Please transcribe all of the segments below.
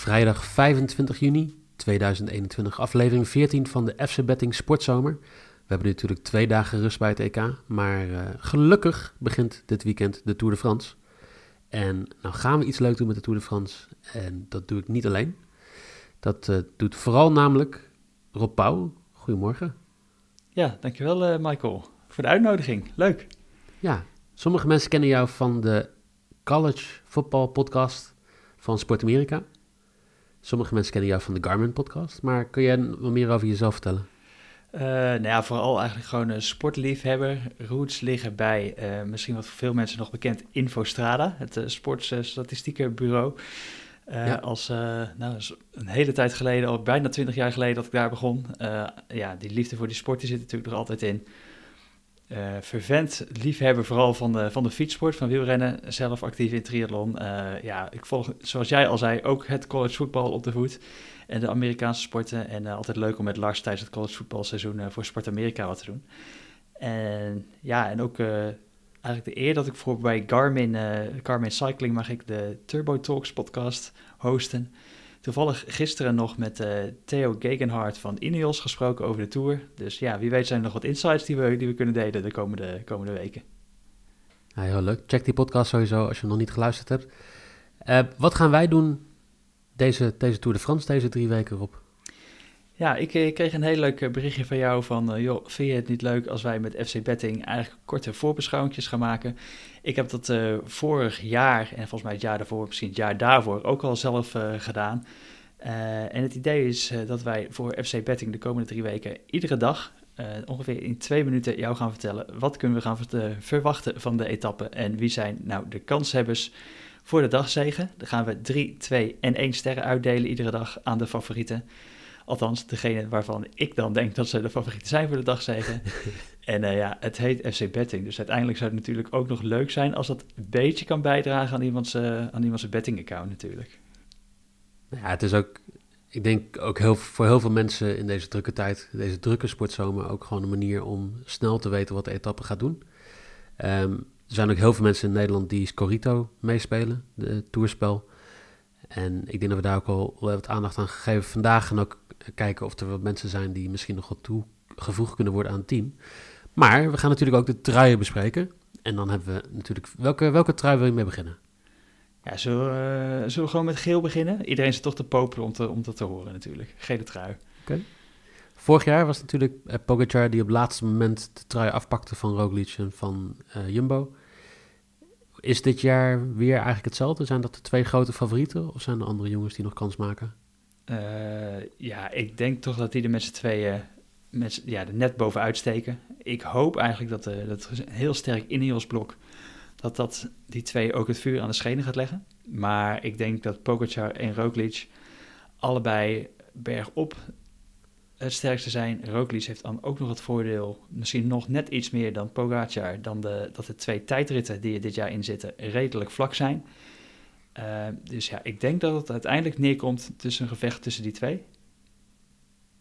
Vrijdag 25 juni 2021, aflevering 14 van de FC Betting Sportzomer. We hebben natuurlijk twee dagen rust bij het EK, maar uh, gelukkig begint dit weekend de Tour de France. En nou gaan we iets leuk doen met de Tour de France. En dat doe ik niet alleen. Dat uh, doet vooral namelijk Rob Pauw. Goedemorgen. Ja, dankjewel uh, Michael voor de uitnodiging. Leuk. Ja, sommige mensen kennen jou van de college football podcast van Sport Amerika. Sommige mensen kennen jou van de Garmin podcast. Maar kun jij wat meer over jezelf vertellen? Uh, nou ja, vooral eigenlijk gewoon een sportliefhebber. Roots liggen bij, uh, misschien wat voor veel mensen nog bekend, Infostrada, het uh, sportstatistiekenbureau. Ja. Als nou, een hele tijd geleden, al bijna twintig jaar geleden dat ik daar begon. ja, die liefde voor die sport die zit natuurlijk nog altijd in. Vervent liefhebber vooral van de, van de fietssport, van wielrennen, zelf actief in triathlon. ja, ik volg, zoals jij al zei, ook het college voetbal op de voet en de Amerikaanse sporten. En uh, altijd leuk om met Lars tijdens het college voetbalseizoen voor Sport Amerika wat te doen. En ja, en ook eigenlijk de eer dat ik voor bij Garmin, Garmin Cycling mag ik de Turbo Talks podcast hosten. Toevallig gisteren nog met Theo Gegenhardt van Ineos gesproken over de Tour. Dus ja, wie weet zijn er nog wat insights die we, die we kunnen delen de komende, komende weken. Ja, heel leuk. Check die podcast sowieso als je nog niet geluisterd hebt. wat gaan wij doen deze, deze Tour de France, deze drie weken op? Ja, ik, ik, kreeg een heel leuk berichtje van jou van, joh, vind je het niet leuk als wij met FC Betting eigenlijk korte voorbeschouwingjes gaan maken? Ik heb dat uh, vorig jaar en volgens mij het jaar daarvoor, misschien het jaar daarvoor, ook al zelf uh, gedaan. en het idee is dat wij voor FC Betting de komende drie weken iedere dag ongeveer in twee minuten jou gaan vertellen wat kunnen we gaan verwachten van de etappe en wie zijn nou de kanshebbers voor de dagzegen. Dan gaan we 3, 2 en 1 sterren uitdelen iedere dag aan de favorieten. Althans, degene waarvan ik dan denk dat ze de favorieten zijn voor de dagzegen. en uh, ja, het heet FC Betting. Dus uiteindelijk zou het natuurlijk ook nog leuk zijn als dat een beetje kan bijdragen aan iemands, uh, aan iemands betting account natuurlijk. Ja, het is ook, ik denk ook heel, voor heel veel mensen in deze drukke tijd, deze drukke sportzomer, ook gewoon een manier om snel te weten wat de etappe gaat doen. Um, er zijn ook heel veel mensen in Nederland die Scorito meespelen, de toerspel. En ik denk dat we daar ook al wat aandacht aan gegeven vandaag. En ook kijken of er wat mensen zijn die misschien nog wat toegevoegd kunnen worden aan het team. Maar we gaan natuurlijk ook de truien bespreken. En dan hebben we natuurlijk... Welke, welke trui wil je mee beginnen? Ja, zullen we, uh, zullen we gewoon met geel beginnen? Iedereen zit toch te popelen om, te, om dat te horen natuurlijk. Gele trui. Oké. Vorig jaar was natuurlijk uh, Pogacar die op het laatste moment de trui afpakte van Roglic en van uh, Jumbo. Is dit jaar weer eigenlijk hetzelfde? Zijn dat de twee grote favorieten of zijn er andere jongens die nog kans maken? Uh, ja, ik denk toch dat die er met z'n tweeën met, ja, er net bovenuit steken. Ik hoop eigenlijk dat, uh, dat een heel sterk Ineos-blok... dat dat die twee ook het vuur aan de schenen gaat leggen. Maar ik denk dat Pogacar en Roglic allebei bergop het sterkste zijn. Roglic heeft dan ook nog het voordeel, misschien nog net iets meer dan Pogacar, dan de, dat de twee tijdritten die er dit jaar in zitten redelijk vlak zijn. Uh, dus ja, ik denk dat het uiteindelijk neerkomt tussen een gevecht tussen die twee.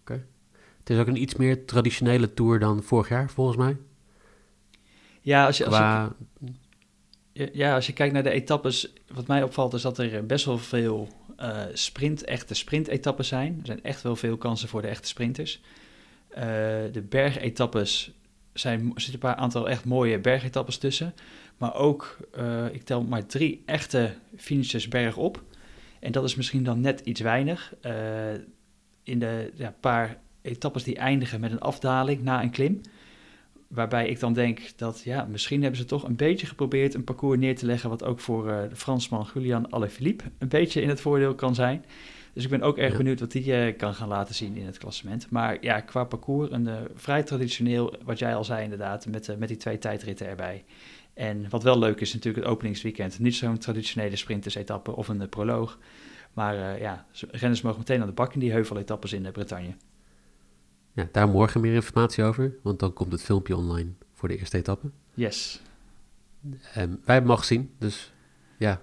Oké. Het is ook een iets meer traditionele tour dan vorig jaar, volgens mij. Ja, als je, als Qua... je, ja, als je kijkt naar de etappes, wat mij opvalt is dat er best wel veel uh, sprint, echte sprintetappes zijn. Er zijn echt wel veel kansen voor de echte sprinters. Uh, de bergetappes zijn, er zitten een paar aantal echt mooie bergetappes tussen. Maar ook, uh, ik tel maar drie echte finishes bergop. En dat is misschien dan net iets weinig. in de ja, paar etappes die eindigen met een afdaling na een klim. Waarbij ik dan denk dat ja, misschien hebben ze toch een beetje geprobeerd een parcours neer te leggen. wat ook voor uh, de Fransman Julian Alaphilippe een beetje in het voordeel kan zijn. Dus ik ben ook erg benieuwd wat hij kan gaan laten zien in het klassement. Maar ja, qua parcours, een vrij traditioneel, wat jij al zei inderdaad, met, met die twee tijdritten erbij. En wat wel leuk is natuurlijk het openingsweekend. Niet zo'n traditionele sprinters-etappe of een proloog. Maar ja, renners mogen meteen aan de bak in die heuveletappes in Bretagne. Ja, daar morgen meer informatie over, want dan komt het filmpje online voor de eerste etappe. Yes. Um, wij hebben hem al gezien, dus ja,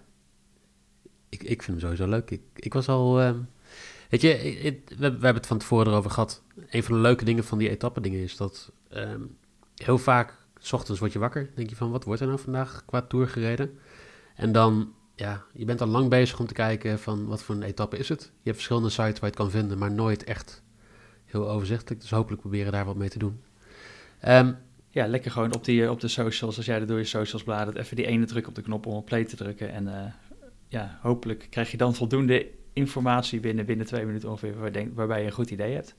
ik, ik vind hem sowieso leuk. Ik, ik was al, um, weet je, we, hebben het van tevoren erover gehad. Een van de leuke dingen van die etappe dingen is dat um, heel vaak, s ochtends word je wakker, denk je van, wat wordt er nou vandaag qua tour gereden? En dan, ja, je bent al lang bezig om te kijken van, wat voor een etappe is het? Je hebt verschillende sites waar je het kan vinden, maar nooit echt heel overzichtelijk. Dus hopelijk proberen daar wat mee te doen. Um, ja, lekker gewoon op, die, op de socials, als jij er door je socials bladert, even die ene druk op de knop om op play te drukken. En uh, ja, hopelijk krijg je dan voldoende informatie binnen, binnen twee minuten ongeveer, waar denk, waarbij je een goed idee hebt.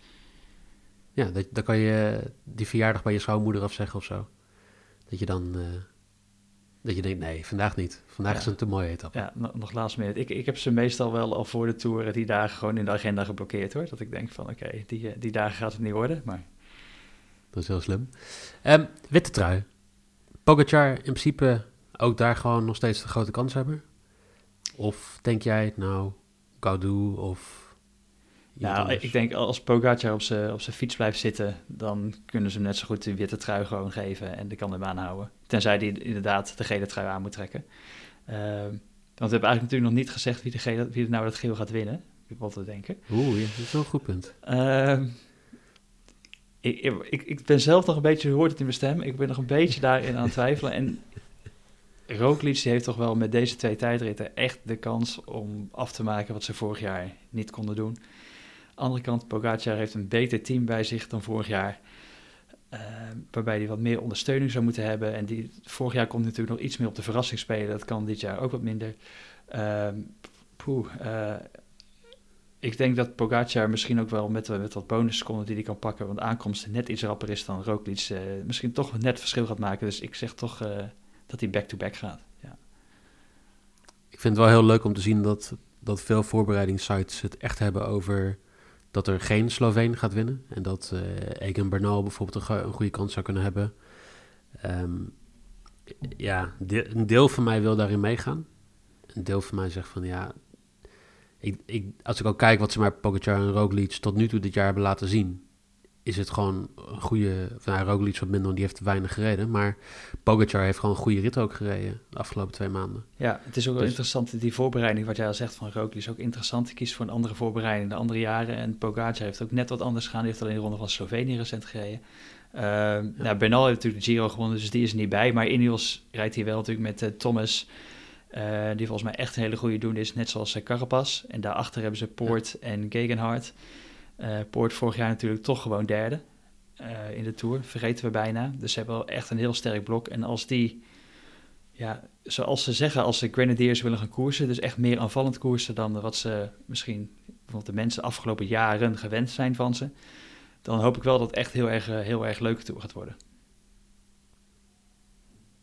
Ja, dat, dan kan je die verjaardag bij je schoonmoeder afzeggen of zo. Dat je dan, uh, dat je denkt, nee, vandaag niet. Vandaag is een te mooie etappe. Ja, nog, laatst minute. Ik, ik heb ze meestal wel al voor de Tour die dagen gewoon in de agenda geblokkeerd hoor. Dat ik denk van, oké, die, die dagen gaat het niet worden, maar... Dat is heel slim. Um, witte trui. Pogacar in principe ook daar gewoon nog steeds de grote kans hebben? Of denk jij, nou, Gaudu of... Nou, ik denk als Pogacar op zijn op fiets blijft zitten, dan kunnen ze hem net zo goed de witte trui gewoon geven en de kan hem aanhouden. Tenzij hij inderdaad de gele trui aan moet trekken. Uh, want we hebben eigenlijk natuurlijk nog niet gezegd wie, de gele, wie nou dat geel gaat winnen. Wat te denken. Oeh, dat is wel een goed punt. Uh, ik, ik, ik, ben zelf nog een beetje, hoort het in mijn stem, ik ben nog een beetje daarin aan het twijfelen. En Roglic heeft toch wel met deze twee tijdritten echt de kans om af te maken wat ze vorig jaar niet konden doen. Andere kant, Pogacar heeft een beter team bij zich dan vorig jaar. Uh, waarbij hij wat meer ondersteuning zou moeten hebben. En die, vorig jaar komt natuurlijk nog iets meer op de verrassing spelen. Dat kan dit jaar ook wat minder. Uh, poeh, uh, ik denk dat Pogacar misschien ook wel met, met wat bonusseconden die hij kan pakken, want aankomst net iets rapper is dan Roglic, uh, misschien toch net verschil gaat maken. Dus ik zeg toch dat hij back-to-back gaat. Ja. Ik vind het wel heel leuk om te zien dat, dat veel voorbereidingssites het echt hebben over dat er geen Sloveen gaat winnen. En dat uh, Egan Bernal bijvoorbeeld een, goede kans zou kunnen hebben. Um, ja, een deel van mij wil daarin meegaan. Een deel van mij zegt van ja, ik, ik, als ik ook kijk wat ze maar Pogacar en Roglic tot nu toe dit jaar hebben laten zien, is het gewoon een goede... Nou, Roglic wat minder, want die heeft weinig gereden. Maar Pogacar heeft gewoon een goede rit ook gereden de afgelopen twee maanden. Ja, het is ook wel dus- interessant, die voorbereiding wat jij al zegt van Roglic is ook interessant. Kiest voor een andere voorbereiding de andere jaren. En Pogacar heeft ook net wat anders gedaan. Die heeft alleen de ronde van Slovenië recent gereden. Uh, ja. nou, Bernal heeft natuurlijk de Giro gewonnen, dus die is er niet bij. Maar Ineos rijdt hij wel natuurlijk met uh, Thomas... Uh, die volgens mij echt een hele goede doen is, net zoals uh, Carapaz. En daarachter hebben ze Poort en Gegenhardt. Uh, Poort vorig jaar natuurlijk toch gewoon derde in de Tour, vergeten we bijna. Dus ze hebben wel echt een heel sterk blok. En als die, ja, zoals ze zeggen, als ze Grenadiers willen gaan koersen, dus echt meer aanvallend koersen dan wat ze misschien bijvoorbeeld de mensen afgelopen jaren gewend zijn van ze, dan hoop ik wel dat het echt heel erg, heel erg leuke Tour gaat worden.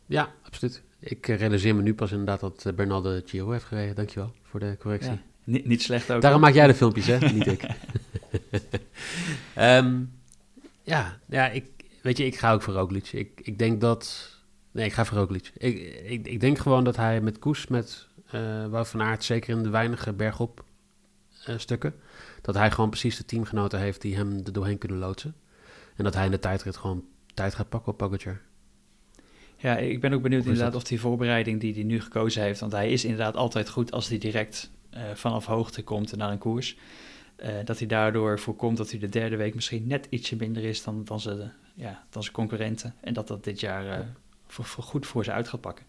Ja, absoluut. Ik realiseer me nu pas inderdaad dat eh, Bernal de Giro heeft gereden. Dankjewel voor de correctie. Ja, niet, niet, slecht ook. Daarom maak jij de filmpjes, hè? niet ik. um, ja, ja ik, weet je, ik ga ook voor Roglic. Ik, ik denk dat... Nee, ik ga voor Roglic. Ik, ik, ik denk gewoon dat hij met Koes, met uh, Wout van Aert, zeker in de weinige bergop uh, stukken, dat hij gewoon precies de teamgenoten heeft die hem er doorheen kunnen loodsen. En dat hij in de tijdrit gewoon tijd gaat pakken op Pogacar. Ja, ik ben ook benieuwd inderdaad of die voorbereiding die hij nu gekozen heeft, want hij is inderdaad altijd goed als hij direct uh, vanaf hoogte komt naar een koers. Uh, dat hij daardoor voorkomt dat hij de derde week misschien net ietsje minder is dan, dan, zijn, ja, dan concurrenten. En dat dat dit jaar uh, voor, voor goed voor ze uit gaat pakken.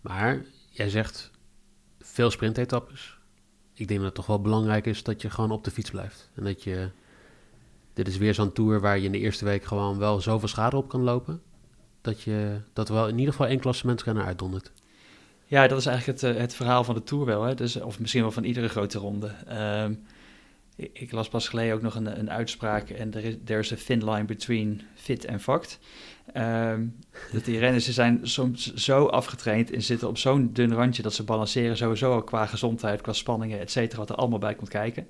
Maar jij zegt veel sprintetappes. Ik denk dat het toch wel belangrijk is dat je gewoon op de fiets blijft. En dat je... Dit is weer zo'n tour waar je in de eerste week gewoon wel zoveel schade op kan lopen dat, je, dat wel in ieder geval één klassementsrenner uitdondert. Ja, dat is eigenlijk het, eh, het verhaal van de Tour wel. Hè? Dus, of misschien wel van iedere grote ronde. Um, ik, las pas geleden ook nog een, een uitspraak en er is there's a thin line between fit en fucked. Um, dat die renners ze zijn soms zo afgetraind en zitten op zo'n dun randje dat ze balanceren sowieso al qua gezondheid, qua spanningen, et cetera, wat er allemaal bij komt kijken.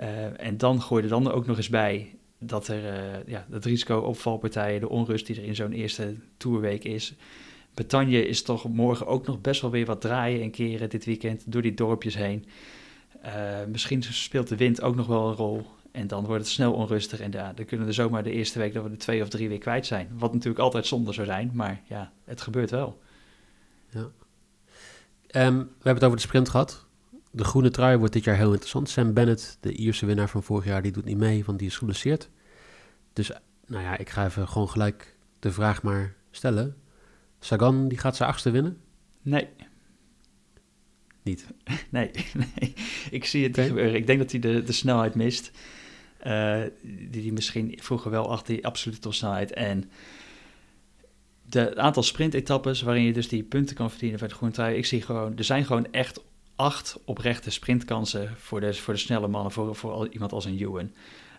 Uh, en dan gooi je er dan ook nog eens bij dat er uh, ja, het risico op valpartijen, de onrust die er in zo'n eerste toerweek is. Bretagne is toch morgen ook nog best wel weer wat draaien en keren dit weekend door die dorpjes heen. Uh, misschien speelt de wind ook nog wel een rol. En dan wordt het snel onrustig. En ja, dan kunnen we zomaar de eerste week dat we de twee of drie weer kwijt zijn. Wat natuurlijk altijd zonde zou zijn. Maar ja, het gebeurt wel. Ja. Um, we hebben het over de sprint gehad. De groene trui wordt dit jaar heel interessant. Sam Bennett, de Ierse winnaar van vorig jaar, die doet niet mee, want die is geblesseerd. Dus nou ja, ik ga even gewoon gelijk de vraag maar stellen. Sagan, die gaat zijn achtste winnen? Nee. Niet? Nee, nee. ik zie het niet gebeuren. Ik denk dat hij de, de snelheid mist. Uh, die hij misschien vroeger wel achter die absolute topsnelheid. En de aantal sprintetappes waarin je dus die punten kan verdienen voor de groene trui. Ik zie gewoon, er zijn gewoon echt acht oprechte sprintkansen voor de, voor de snelle mannen, voor, voor iemand als een Ewan.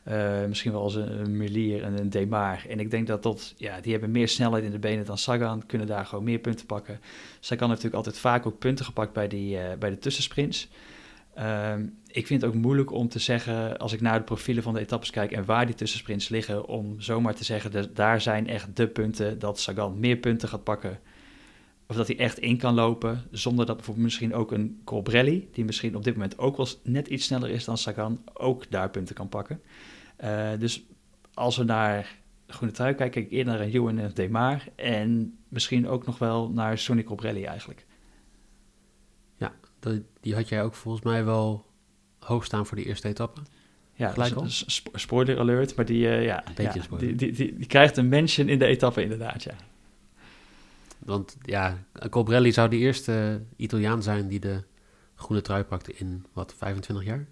Uh, misschien wel als een, een Merlier en een Demar. En ik denk dat ja, die hebben meer snelheid in de benen dan Sagan, kunnen daar gewoon meer punten pakken. Sagan heeft natuurlijk altijd vaak ook punten gepakt bij, die, uh, bij de tussensprints. Uh, ik vind het ook moeilijk om te zeggen, als ik naar de profielen van de etappes kijk en waar die tussensprints liggen, om zomaar te zeggen, dat daar zijn echt de punten dat Sagan meer punten gaat pakken of dat hij echt in kan lopen, zonder dat bijvoorbeeld misschien ook een Colbrelli, die misschien op dit moment ook wel net iets sneller is dan Sagan, ook daar punten kan pakken. Uh, dus als we naar groene trui kijken, kijk ik eerder naar een Ewan en Demar en misschien ook nog wel naar Sonny Colbrelli eigenlijk. Ja, die had jij ook volgens mij wel hoog staan voor de eerste etappe. Ja, Gelijk dus, spoiler alert, maar die, uh, ja, ja die, die, die, die, krijgt een mention in de etappe inderdaad, ja. Want ja, Colbrelli zou de eerste Italiaan zijn die de groene trui pakte in, wat, 25 jaar?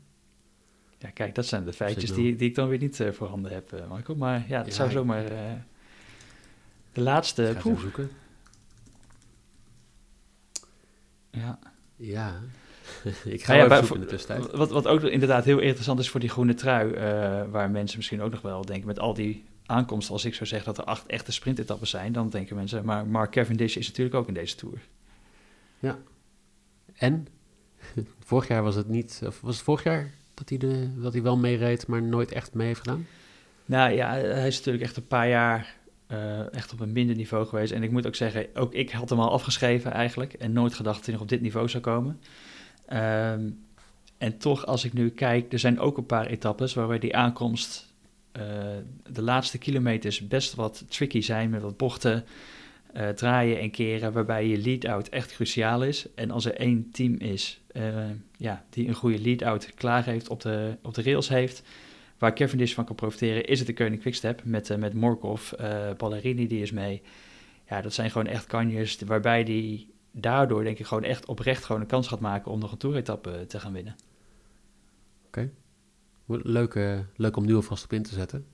Ja, kijk, dat zijn de feitjes die, die ik dan weer niet uh, voorhanden heb, uh, Michael. Maar ja, het ja, zou zomaar... Uh, de laatste... Ik zoeken. Ja. Ja. ik ga ja, ja, zoeken in de tussentijd. Wat, wat ook inderdaad heel interessant is voor die groene trui... waar mensen misschien ook nog wel denken... met al die aankomst, als ik zou zeggen dat er acht echte sprintetappes zijn, dan denken mensen, maar Mark Cavendish is natuurlijk ook in deze Tour. Ja. En? vorig jaar was het niet, of was het vorig jaar dat hij, de, dat hij wel meereed, maar nooit echt mee heeft gedaan? Nou ja, hij is natuurlijk echt een paar jaar uh, echt op een minder niveau geweest. En ik moet ook zeggen, ook ik had hem al afgeschreven eigenlijk en nooit gedacht dat hij nog op dit niveau zou komen. Um, en toch, als ik nu kijk, er zijn ook een paar etappes waarbij die aankomst uh, de laatste kilometers best wat tricky zijn met wat bochten, uh, draaien en keren, waarbij je lead-out echt cruciaal is. En als er één team is uh, ja, die een goede lead-out klaar heeft, op de, op de rails heeft, waar Cavendish van kan profiteren, is het de Koning Quickstep met, met Morkov, Ballerini die is mee. Ja, dat zijn gewoon echt kanjes waarbij die daardoor denk ik gewoon echt oprecht gewoon een kans gaat maken om nog een toeretappe te gaan winnen. Oké. Leuk, uh, leuk om nu alvast op in te zetten.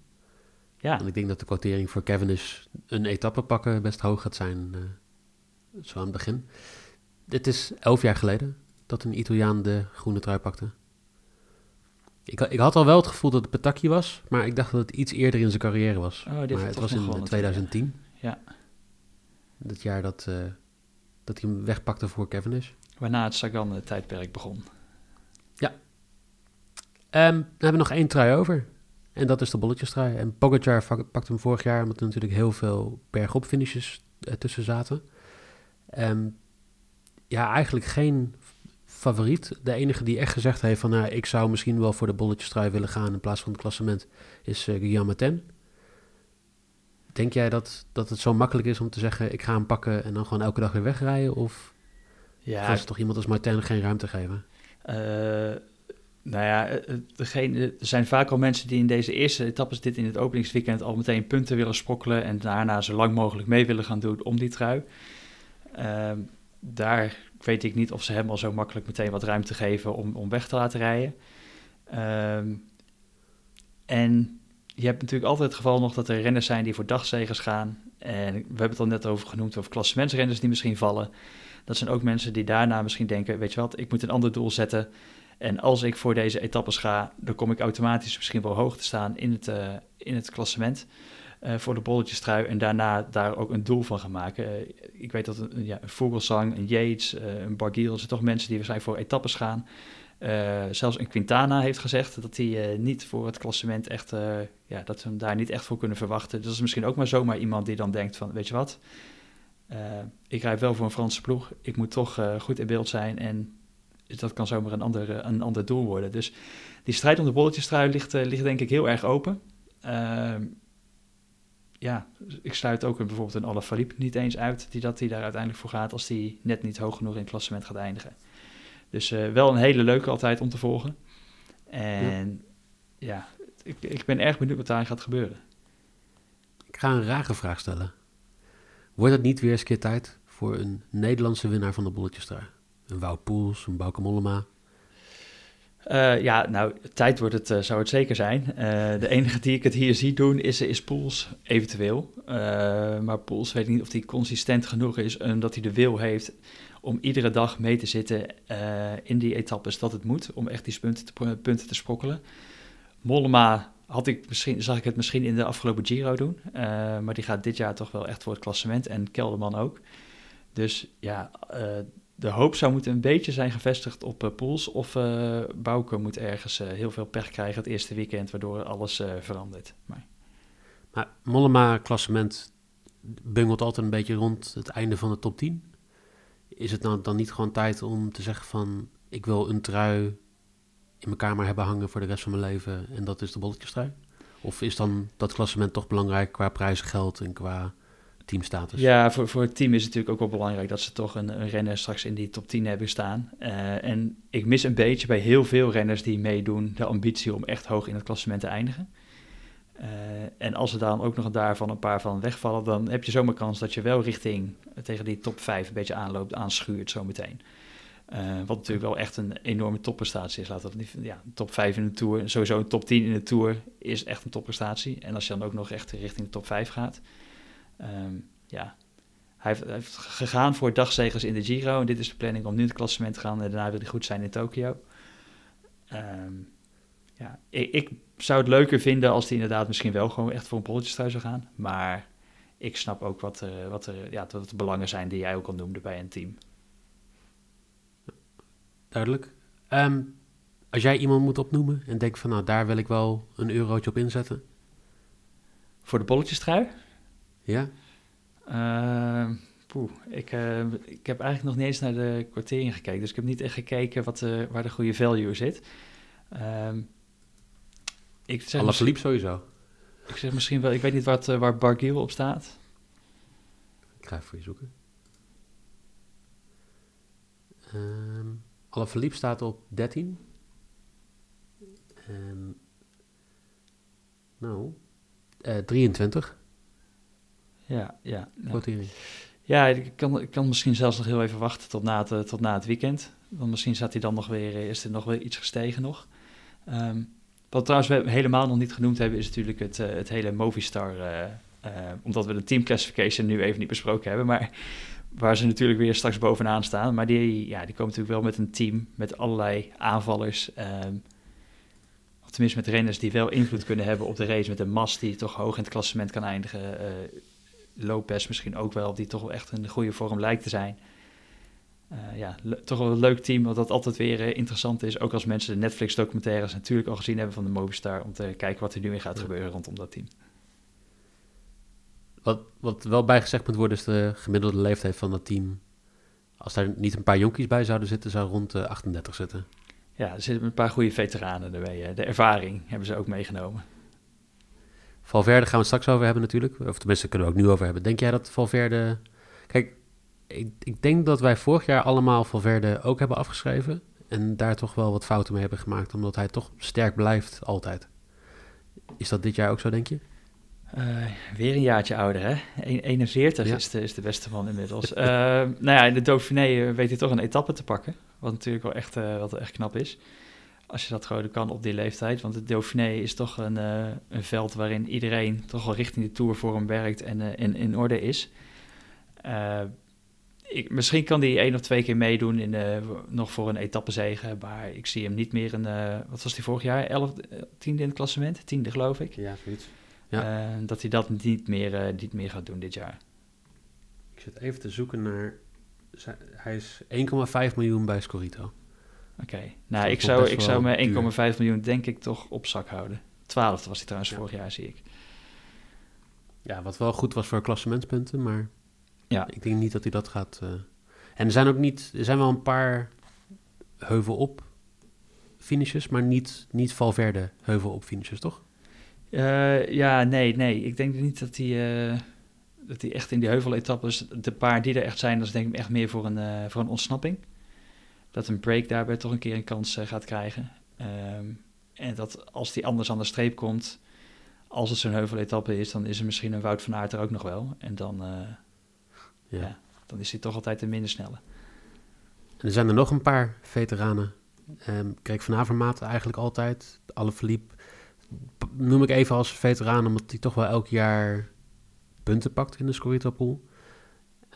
Ja. Want ik denk dat de quotering voor Cavendish een etappe pakken best hoog gaat zijn. Uh, zo aan het begin. Dit is elf jaar geleden dat een Italiaan de groene trui pakte. Ik, ik had al wel het gevoel dat het Petacchi was, maar ik dacht dat het iets eerder in zijn carrière was. Oh, maar het was in 2010. Ja. Dat jaar dat, uh, dat hij hem wegpakte voor Cavendish. Waarna het Sagan-tijdperk begon. Um, dan hebben we nog één trui over. En dat is de bolletjestrui. En Pogacar pakte hem vorig jaar, omdat er natuurlijk heel veel bergop finishes uh, tussen zaten. Um, ja, eigenlijk geen favoriet. De enige die echt gezegd heeft van... Nou, ik zou misschien wel voor de bolletjestrui willen gaan... in plaats van het klassement, is uh, Guillaume Ten. Denk jij dat, dat het zo makkelijk is om te zeggen... ik ga hem pakken en dan gewoon elke dag weer wegrijden? Of ja, gaan ze toch iemand als Martin geen ruimte geven? Uh, nou ja, eh, eh, er zijn vaak al mensen die in deze eerste etappes, dit in het openingsweekend, al meteen punten willen sprokkelen en daarna zo lang mogelijk mee willen gaan doen om die trui. Uh, daar weet ik niet of ze hem al zo makkelijk meteen wat ruimte geven om, om weg te laten rijden. Uh, en je hebt natuurlijk altijd het geval nog dat er renners zijn die voor dagzegers gaan. En we hebben het al net over genoemd, over klassementsrenners die misschien vallen. Dat zijn ook mensen die daarna misschien denken, weet je wat, ik moet een ander doel zetten. En als ik voor deze etappes ga, dan kom ik automatisch misschien wel hoog te staan in het, in het klassement. Uh, voor de bolletjestrui en daarna daar ook een doel van gaan maken. ik weet dat een, ja, een Vogelsang, een Yates, een Bargiel, zijn toch mensen die waarschijnlijk voor etappes gaan. Zelfs een Quintana heeft gezegd dat hij niet voor het klassement echt, ja, dat ze hem daar niet echt voor kunnen verwachten. Dus dat is misschien ook maar zomaar iemand die dan denkt van, weet je wat, ik rijd wel voor een Franse ploeg, ik moet toch goed in beeld zijn en dat kan zomaar een ander, een ander doel worden. Dus die strijd om de bolletjestrui ligt, ligt denk ik heel erg open. Ehm, ja, ik sluit ook bijvoorbeeld een Alaphilippe niet eens uit, die dat hij daar uiteindelijk voor gaat als hij net niet hoog genoeg in het klassement gaat eindigen. Dus uh, wel een hele leuke altijd om te volgen. En ja, ik, ik, ben erg benieuwd wat daar gaat gebeuren. Ik ga een rare vraag stellen. Wordt het niet weer eens keer tijd voor een Nederlandse winnaar van de bolletjesstrui? Een Wout Poels, een Bauke Mollema? Uh, ja, nou, tijd wordt het, uh, zou het zeker zijn. Uh, de enige die ik het hier zie doen is, is Poels, eventueel. maar Poels weet niet of hij consistent genoeg is en dat hij de wil heeft om iedere dag mee te zitten in die etappes dat het moet, om echt die punten te, punten te sprokkelen. Mollema had ik misschien, zag ik het misschien in de afgelopen Giro doen, maar die gaat dit jaar toch wel echt voor het klassement en Kelderman ook. Dus ja, de hoop zou moeten een beetje zijn gevestigd op uh, Pools of Bouke moet ergens heel veel pech krijgen het eerste weekend, waardoor alles verandert. Maar... maar Mollema klassement bungelt altijd een beetje rond het einde van de top 10 is het dan, dan niet gewoon tijd om te zeggen van... ik wil een trui in mijn kamer hebben hangen voor de rest van mijn leven... en dat is de bolletjestrui? Of is dan dat klassement toch belangrijk qua prijzengeld en qua teamstatus? Ja, voor, voor het team is het natuurlijk ook wel belangrijk... dat ze toch een, renner straks in die top 10 hebben staan. Uh, en ik mis een beetje bij heel veel renners die meedoen... de ambitie om echt hoog in het klassement te eindigen. Uh, en als er dan ook nog daarvan een paar van wegvallen, dan heb je zomaar kans dat je wel richting uh, tegen die top 5 een beetje aanloopt, aanschuurt zometeen. Uh, wat natuurlijk wel echt een enorme topprestatie is. Laten we niet, ja, top 5 in de Tour, sowieso een top 10 in de Tour is echt een topprestatie. En als je dan ook nog echt richting de top 5 gaat. Um, ja, hij heeft, hij heeft, gegaan voor dagzegers in de Giro. En dit is de planning om nu in het klassement te gaan. En daarna wil hij goed zijn in Tokio. Um, ja, ik, ik, zou het leuker vinden als hij inderdaad misschien wel gewoon echt voor een bolletjestrui zou gaan. Maar ik snap ook wat, wat, er, ja, wat de belangen zijn die jij ook al noemde bij een team. Duidelijk. Um, als jij iemand moet opnoemen en denkt van nou daar wil ik wel een eurotje op inzetten. Voor de bolletjestrui? Ja. Uh, poeh, ik, uh, ik heb eigenlijk nog niet eens naar de kwartering gekeken. Dus ik heb niet echt gekeken wat, uh, waar de goede value zit. Um, ik zeg sowieso. Ik zeg misschien wel, ik weet niet wat, uh, waar Bargiel op staat. Ik ga even voor je zoeken. Um, Alle verliep staat op 13. En, nou, uh, 23. Ja, ja. Nou. Ja, ik kan, ik kan misschien zelfs nog heel even wachten tot na het, tot na het weekend. Want misschien zat hij dan nog weer, is er nog weer iets gestegen nog. Um, wat trouwens we helemaal nog niet genoemd hebben, is natuurlijk het, uh, het hele Movistar. Uh, uh, omdat we de team classification nu even niet besproken hebben. Maar waar ze natuurlijk weer straks bovenaan staan. Maar die, ja, die komen natuurlijk wel met een team met allerlei aanvallers. Um, of tenminste met renners die wel invloed kunnen hebben op de race. Met een Mas die toch hoog in het klassement kan eindigen. Lopez misschien ook wel, die toch wel echt in de goede vorm lijkt te zijn. Uh, ja, toch wel een leuk team, wat dat altijd weer uh, interessant is. Ook als mensen de Netflix-documentaires natuurlijk al gezien hebben van de Movistar. Om te kijken wat er nu weer gaat gebeuren rondom dat team. Wat, wat wel bijgezegd moet worden is de gemiddelde leeftijd van dat team. Als daar niet een paar jonkies bij zouden zitten, zou rond de 38 zitten. Ja, er zitten een paar goede veteranen erbij. De ervaring hebben ze ook meegenomen. Valverde gaan we het straks over hebben natuurlijk. Of tenminste kunnen we ook nu over hebben. Denk jij dat Valverde... Kijk, ik, ik, denk dat wij vorig jaar allemaal Valverde ook hebben afgeschreven. En daar toch wel wat fouten mee hebben gemaakt. Omdat hij toch sterk blijft, altijd. Is dat dit jaar ook zo, denk je? Uh, weer een jaartje ouder, hè? 41 ja. is, de, is de beste man inmiddels. uh, nou ja, in de Dauphiné eh, weet hij toch een etappe te pakken. Wat natuurlijk wel echt, uh, wat echt knap is. Als je dat gewoon kan op die leeftijd. Want de Dauphiné is toch een, een veld waarin iedereen toch wel richting de Tour voor hem werkt en in, in orde is ik, misschien kan hij één of twee keer meedoen in, nog voor een etappezege. Maar ik zie hem niet meer een... Wat was hij vorig jaar? Elf, tiende in het klassement? Tiende, geloof ik. Ja, zoiets. Ja. dat hij dat niet meer, niet meer gaat doen dit jaar. Ik zit even te zoeken naar... Hij is 1,5 miljoen bij Scorito. Oké. Nou, ik zou, ik zou mijn 1,5 miljoen denk ik toch op zak houden. 12 was hij trouwens vorig jaar, zie ik. Ja, wat wel goed was voor klassementspunten, maar ja. ik denk niet dat hij dat gaat... Uh... En er zijn ook niet... Er zijn wel een paar heuvel op finishes, maar niet, niet Valverde heuvel op finishes, toch? Uh, ja, nee, nee. Ik denk niet dat hij... Uh, dat hij echt in die heuveletappes, de paar die er echt zijn, dat is denk ik echt meer voor een, voor een ontsnapping dat een break daarbij toch een keer een kans uh, gaat krijgen. Um, en dat als die anders aan de streep komt, als het zo'n heuveletappe is, dan is er misschien een Wout van Aert er ook nog wel. En dan, uh, ja. ja. dan is hij toch altijd een minder snelle. En er zijn er nog een paar veteranen. Um, kijk, Van Avermaat eigenlijk altijd. Alle verliep noem ik even als veteraan, omdat hij toch wel elk jaar punten pakt in de Scorito Pool.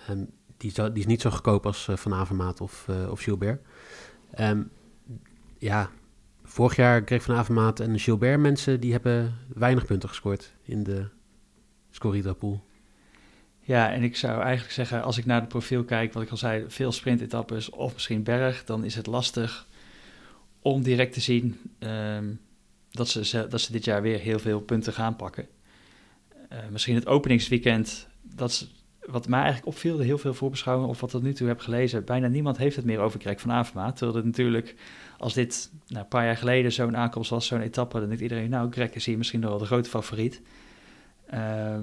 Um, die, is, is niet zo goedkoop als uh, Van Avermaat of, uh, of Gilbert. Um, ja, vorig jaar kreeg Van Avermaat en Gilbert mensen die hebben weinig punten gescoord in de Scorita pool. Ja, en ik zou eigenlijk zeggen, als ik naar het profiel kijk, wat ik al zei, veel sprintetappes of misschien berg, dan is het lastig om direct te zien um, dat, ze, dat ze dit jaar weer heel veel punten gaan pakken. Uh, misschien het openingsweekend, dat wat mij eigenlijk opviel, heel veel voorbeschouwingen of wat ik tot nu toe heb gelezen, bijna niemand heeft het meer over Greg van Avermaat. Terwijl het natuurlijk, als dit nou, een paar jaar geleden zo'n aankomst was, zo'n etappe, dan denkt iedereen, nou, Greg is hier misschien nog wel de grote favoriet. Uh,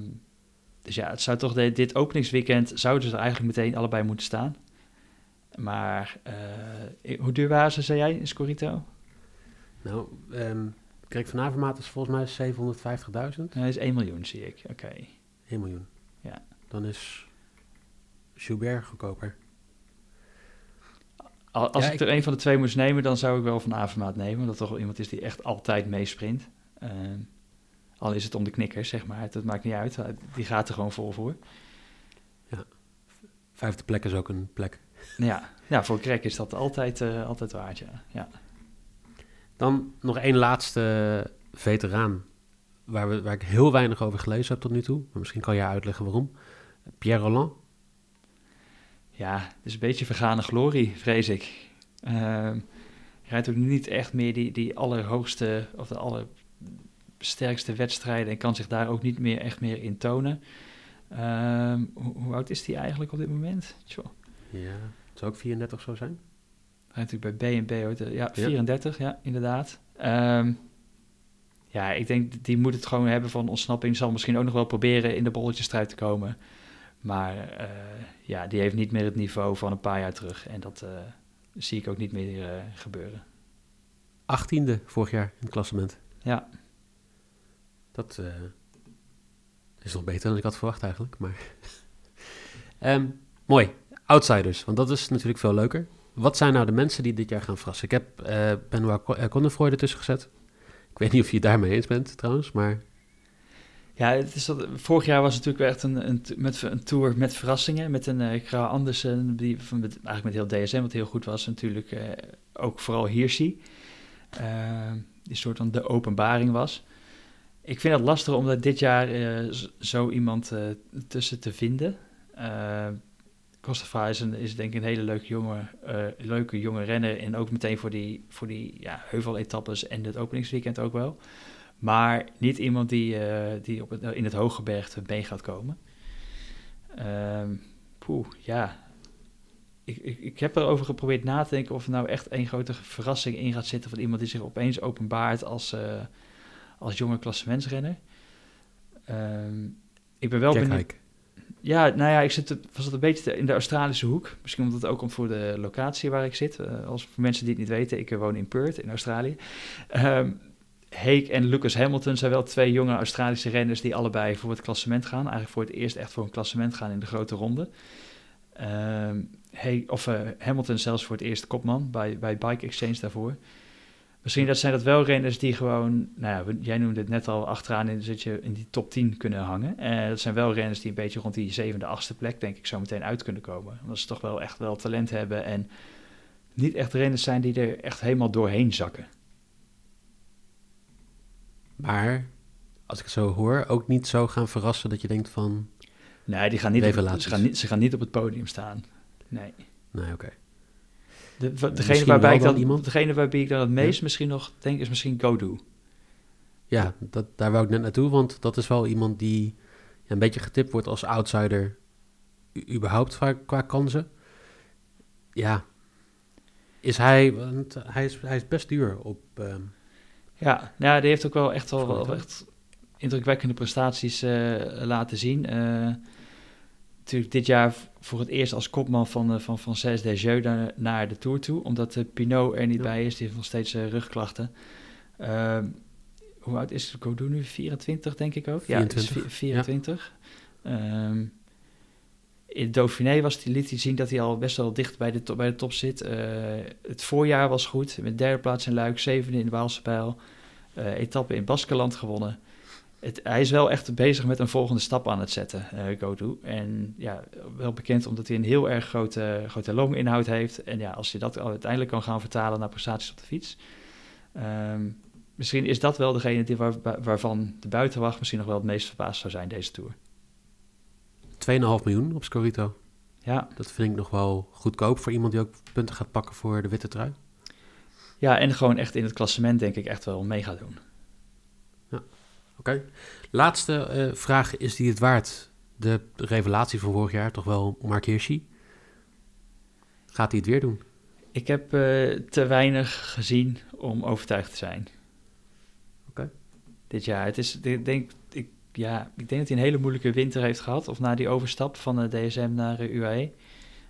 dus ja, het zou toch de, dit openingsweekend, zouden ze er eigenlijk meteen allebei moeten staan. Maar uh, hoe duur waren ze, zei jij, in Scorito? Nou, um, Greg van Avermaat is volgens mij 750.000. Hij is 1 miljoen, zie ik. Oké. Okay. 1 miljoen. Ja dan is Schubert goedkoper. Als ik er een van de twee moest nemen, dan zou ik wel van Avermaat nemen. Omdat toch wel iemand is die echt altijd meesprint. Uh, al is het om de knikkers, zeg maar. Dat maakt niet uit. Die gaat er gewoon vol voor. Ja. Vijfde plek is ook een plek. Ja, ja voor Krek is dat altijd, uh, altijd waard, ja. ja. Dan nog één laatste veteraan. Waar, we, waar ik heel weinig over gelezen heb tot nu toe. Maar misschien kan jij uitleggen waarom. Pierre Roland? Ja, het is een beetje vergane glorie, vrees ik. Uh, hij rijdt ook niet echt meer die, die allerhoogste of de allersterkste wedstrijden en kan zich daar ook niet meer echt meer in tonen. Uh, hoe, hoe, oud is hij eigenlijk op dit moment? Tjoh. Ja, het zou ook 34 zo zijn. Hij natuurlijk bij B&B, ja, 34, ja, ja inderdaad. Um, ja, ik denk die moet het gewoon hebben van ontsnapping. Zal misschien ook nog wel proberen in de bolletjesstrijd te komen. Maar uh, ja, die heeft niet meer het niveau van een paar jaar terug. En dat uh, zie ik ook niet meer uh, gebeuren. Achttiende vorig jaar in het klassement. Ja. Dat is nog beter dan ik had verwacht eigenlijk. Maar um, mooi, outsiders. Want dat is natuurlijk veel leuker. Wat zijn nou de mensen die dit jaar gaan verrassen? Ik heb Benoit Connefroy ertussen gezet. Ik weet niet of je het daarmee eens bent trouwens, maar... Ja, het is dat, vorig jaar was het natuurlijk echt een, een, met, een tour met verrassingen. Met een uh, Kra Andersen, die van, eigenlijk met heel DSM, wat heel goed was. Natuurlijk uh, ook vooral Hirschi. Uh, die soort van de openbaring was. Ik vind het lastig om dit jaar zo iemand tussen te vinden. Costa is, is denk ik een hele leuke jonge, leuke jonge renner. En ook meteen voor die, voor die ja, heuveletappes en het openingsweekend ook wel. Maar niet iemand die, uh, die op het, in het hooggebergte mee gaat komen. Um, poeh, ja. Ik, ik, ik heb erover geprobeerd na te denken of er nou echt één grote verrassing in gaat zitten van iemand die zich opeens openbaart als, uh, als jonge klassementsrenner. Um, ik ben wel benieuwd. Ja, nou ja, ik zit, was het een beetje in de Australische hoek. Misschien omdat het ook komt voor de locatie waar ik zit. Uh, als voor mensen die het niet weten, ik woon in Perth in Australië. Um, Heek en Lucas Hamilton zijn wel twee jonge Australische renners die allebei voor het klassement gaan. Eigenlijk voor het eerst echt voor een klassement gaan in de grote ronde. Uh, of uh, Hamilton zelfs voor het eerst kopman bij, bij Bike Exchange daarvoor. Misschien dat zijn dat wel renners die gewoon, nou ja, jij noemde het net al, achteraan in, je in die top 10 kunnen hangen. En dat zijn wel renners die een beetje rond die zevende, achtste plek, denk ik, zo meteen uit kunnen komen. Omdat ze toch wel echt wel talent hebben en niet echt renners zijn die er echt helemaal doorheen zakken. Maar als ik het zo hoor, ook niet zo gaan verrassen dat je denkt van. Nee, die gaan niet, op, ze, gaan niet, ze gaan niet op het podium staan. Nee. Nee, oké. De, degene, waarbij ik dan, iemand? degene waarbij ik dan het meest misschien nog denk, is misschien Godu. Ja, dat, daar wou ik net naartoe, want dat is wel iemand die een beetje getipt wordt als outsider überhaupt qua, qua kansen. Ja, is hij, want hij is, hij is best duur op... Ehm, ja, nou, die heeft ook wel echt wel, wel echt indrukwekkende prestaties uh, laten zien. Uh, natuurlijk dit jaar voor het eerst als kopman van, uh, van Frances Desjeux naar, naar de Tour toe. Omdat Pinot er niet bij is, die heeft nog steeds rugklachten. Ehm, hoe oud is Godou nu? 24 denk ik ook? 24. Ja, 24. Ja. Um, in Dauphiné was die, liet hij zien dat hij al best wel dicht bij de, top, bij de top zit. Uh, het voorjaar was goed, met derde plaats in Luik, zevende in de Waalse Pijl. Uh, etappe in Baskeland gewonnen. Het, hij is wel echt bezig met een volgende stap aan het zetten, uh, Godu. En ja, wel bekend omdat hij een heel erg grote, grote longinhoud heeft. En ja, als je dat uiteindelijk kan gaan vertalen naar prestaties op de fiets. Um, misschien is dat wel degene die waar, waarvan de buitenwacht misschien nog wel het meest verbaasd zou zijn deze Tour. 2,5 miljoen op Scorito. Ja. Dat vind ik nog wel goedkoop voor iemand die ook punten gaat pakken voor de witte trui. Ja, en gewoon echt in het klassement denk ik echt wel mee gaat doen. Ja, oké. Laatste uh, vraag, is die het waard? De revelatie van vorig jaar, toch wel Mark Hirschi. Gaat hij het weer doen? Ik heb uh, te weinig gezien om overtuigd te zijn. Oké. Dit jaar. Het is, ik denk, ja, ik denk dat hij een hele moeilijke winter heeft gehad. Of na die overstap van de DSM naar de UAE.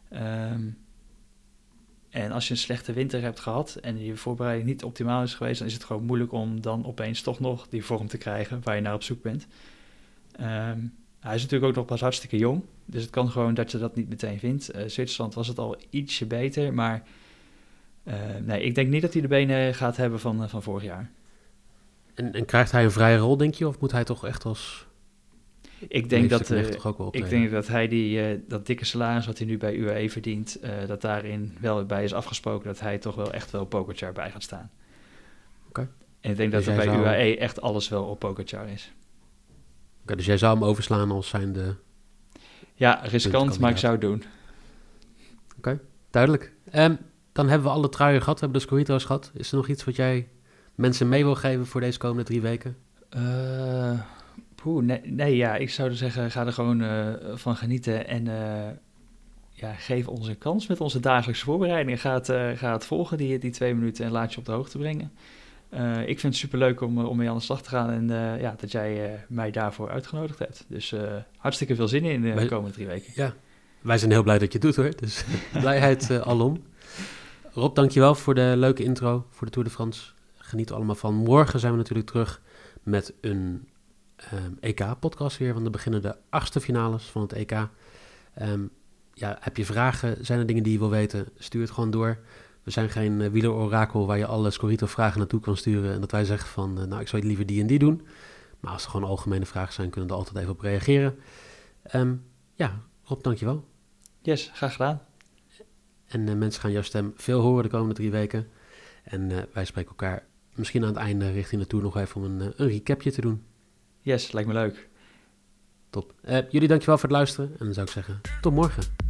Ehm, en als je een slechte winter hebt gehad en je voorbereiding niet optimaal is geweest, dan is het gewoon moeilijk om dan opeens toch nog die vorm te krijgen waar je naar op zoek bent. Ehm, hij is natuurlijk ook nog pas hartstikke jong, dus het kan gewoon dat je dat niet meteen vindt. Uh, Zwitserland was het al ietsje beter, maar uh, nee, ik denk niet dat hij de benen gaat hebben van, uh, van vorig jaar. En, en, krijgt hij een vrije rol, denk je? Of moet hij toch echt als... Ik denk, dat, uh, ik denk dat hij die, uh, dat dikke salaris wat hij nu bij UAE verdient, uh, dat daarin wel bij is afgesproken dat hij toch wel echt wel Pokerchar bij gaat staan. Oké. En ik denk dus dat er bij zou... UAE echt alles wel op Pokerchar is. Oké, dus jij zou hem overslaan als zijn de... Ja, riskant, maar ik zou het doen. Oké, duidelijk. Um, dan hebben we alle truien gehad, we hebben de Scorito's gehad. Is er nog iets wat jij mensen mee wil geven voor deze komende drie weken? Uh, poeh, nee, nee, ja, ik zou zeggen, ga er gewoon uh, van genieten en uh, ja, geef ons een kans met onze dagelijkse voorbereidingen. Ga het, ga het volgen, die, die twee minuten, en laat je op de hoogte brengen. ik vind het superleuk om, om mee aan de slag te gaan en ja, dat jij mij daarvoor uitgenodigd hebt. Dus hartstikke veel zin in de komende drie weken. Ja, wij zijn heel blij dat je het doet hoor, dus blijheid alom. Rob, dankjewel voor de leuke intro voor de Tour de France geniet allemaal van. Morgen zijn we natuurlijk terug met een um, EK-podcast weer. Want dan beginnen de achtste finales van het EK. Um, ja, heb je vragen? Zijn er dingen die je wil weten? Stuur het gewoon door. We zijn geen uh, wielerorakel waar je alle Scorito-vragen naartoe kan sturen. En dat wij zeggen van, uh, nou, ik zou liever die en die doen. Maar als er gewoon algemene vragen zijn, kunnen we er altijd even op reageren. Um, ja, Rob, dankjewel. Yes, graag gedaan. En uh, mensen gaan jouw stem veel horen de komende drie weken. En wij spreken elkaar misschien aan het einde richting de Tour nog even om een, eh, een recapje te doen. Yes, lijkt me leuk. Top. Uh, jullie dankjewel voor het luisteren en dan zou ik zeggen tot morgen.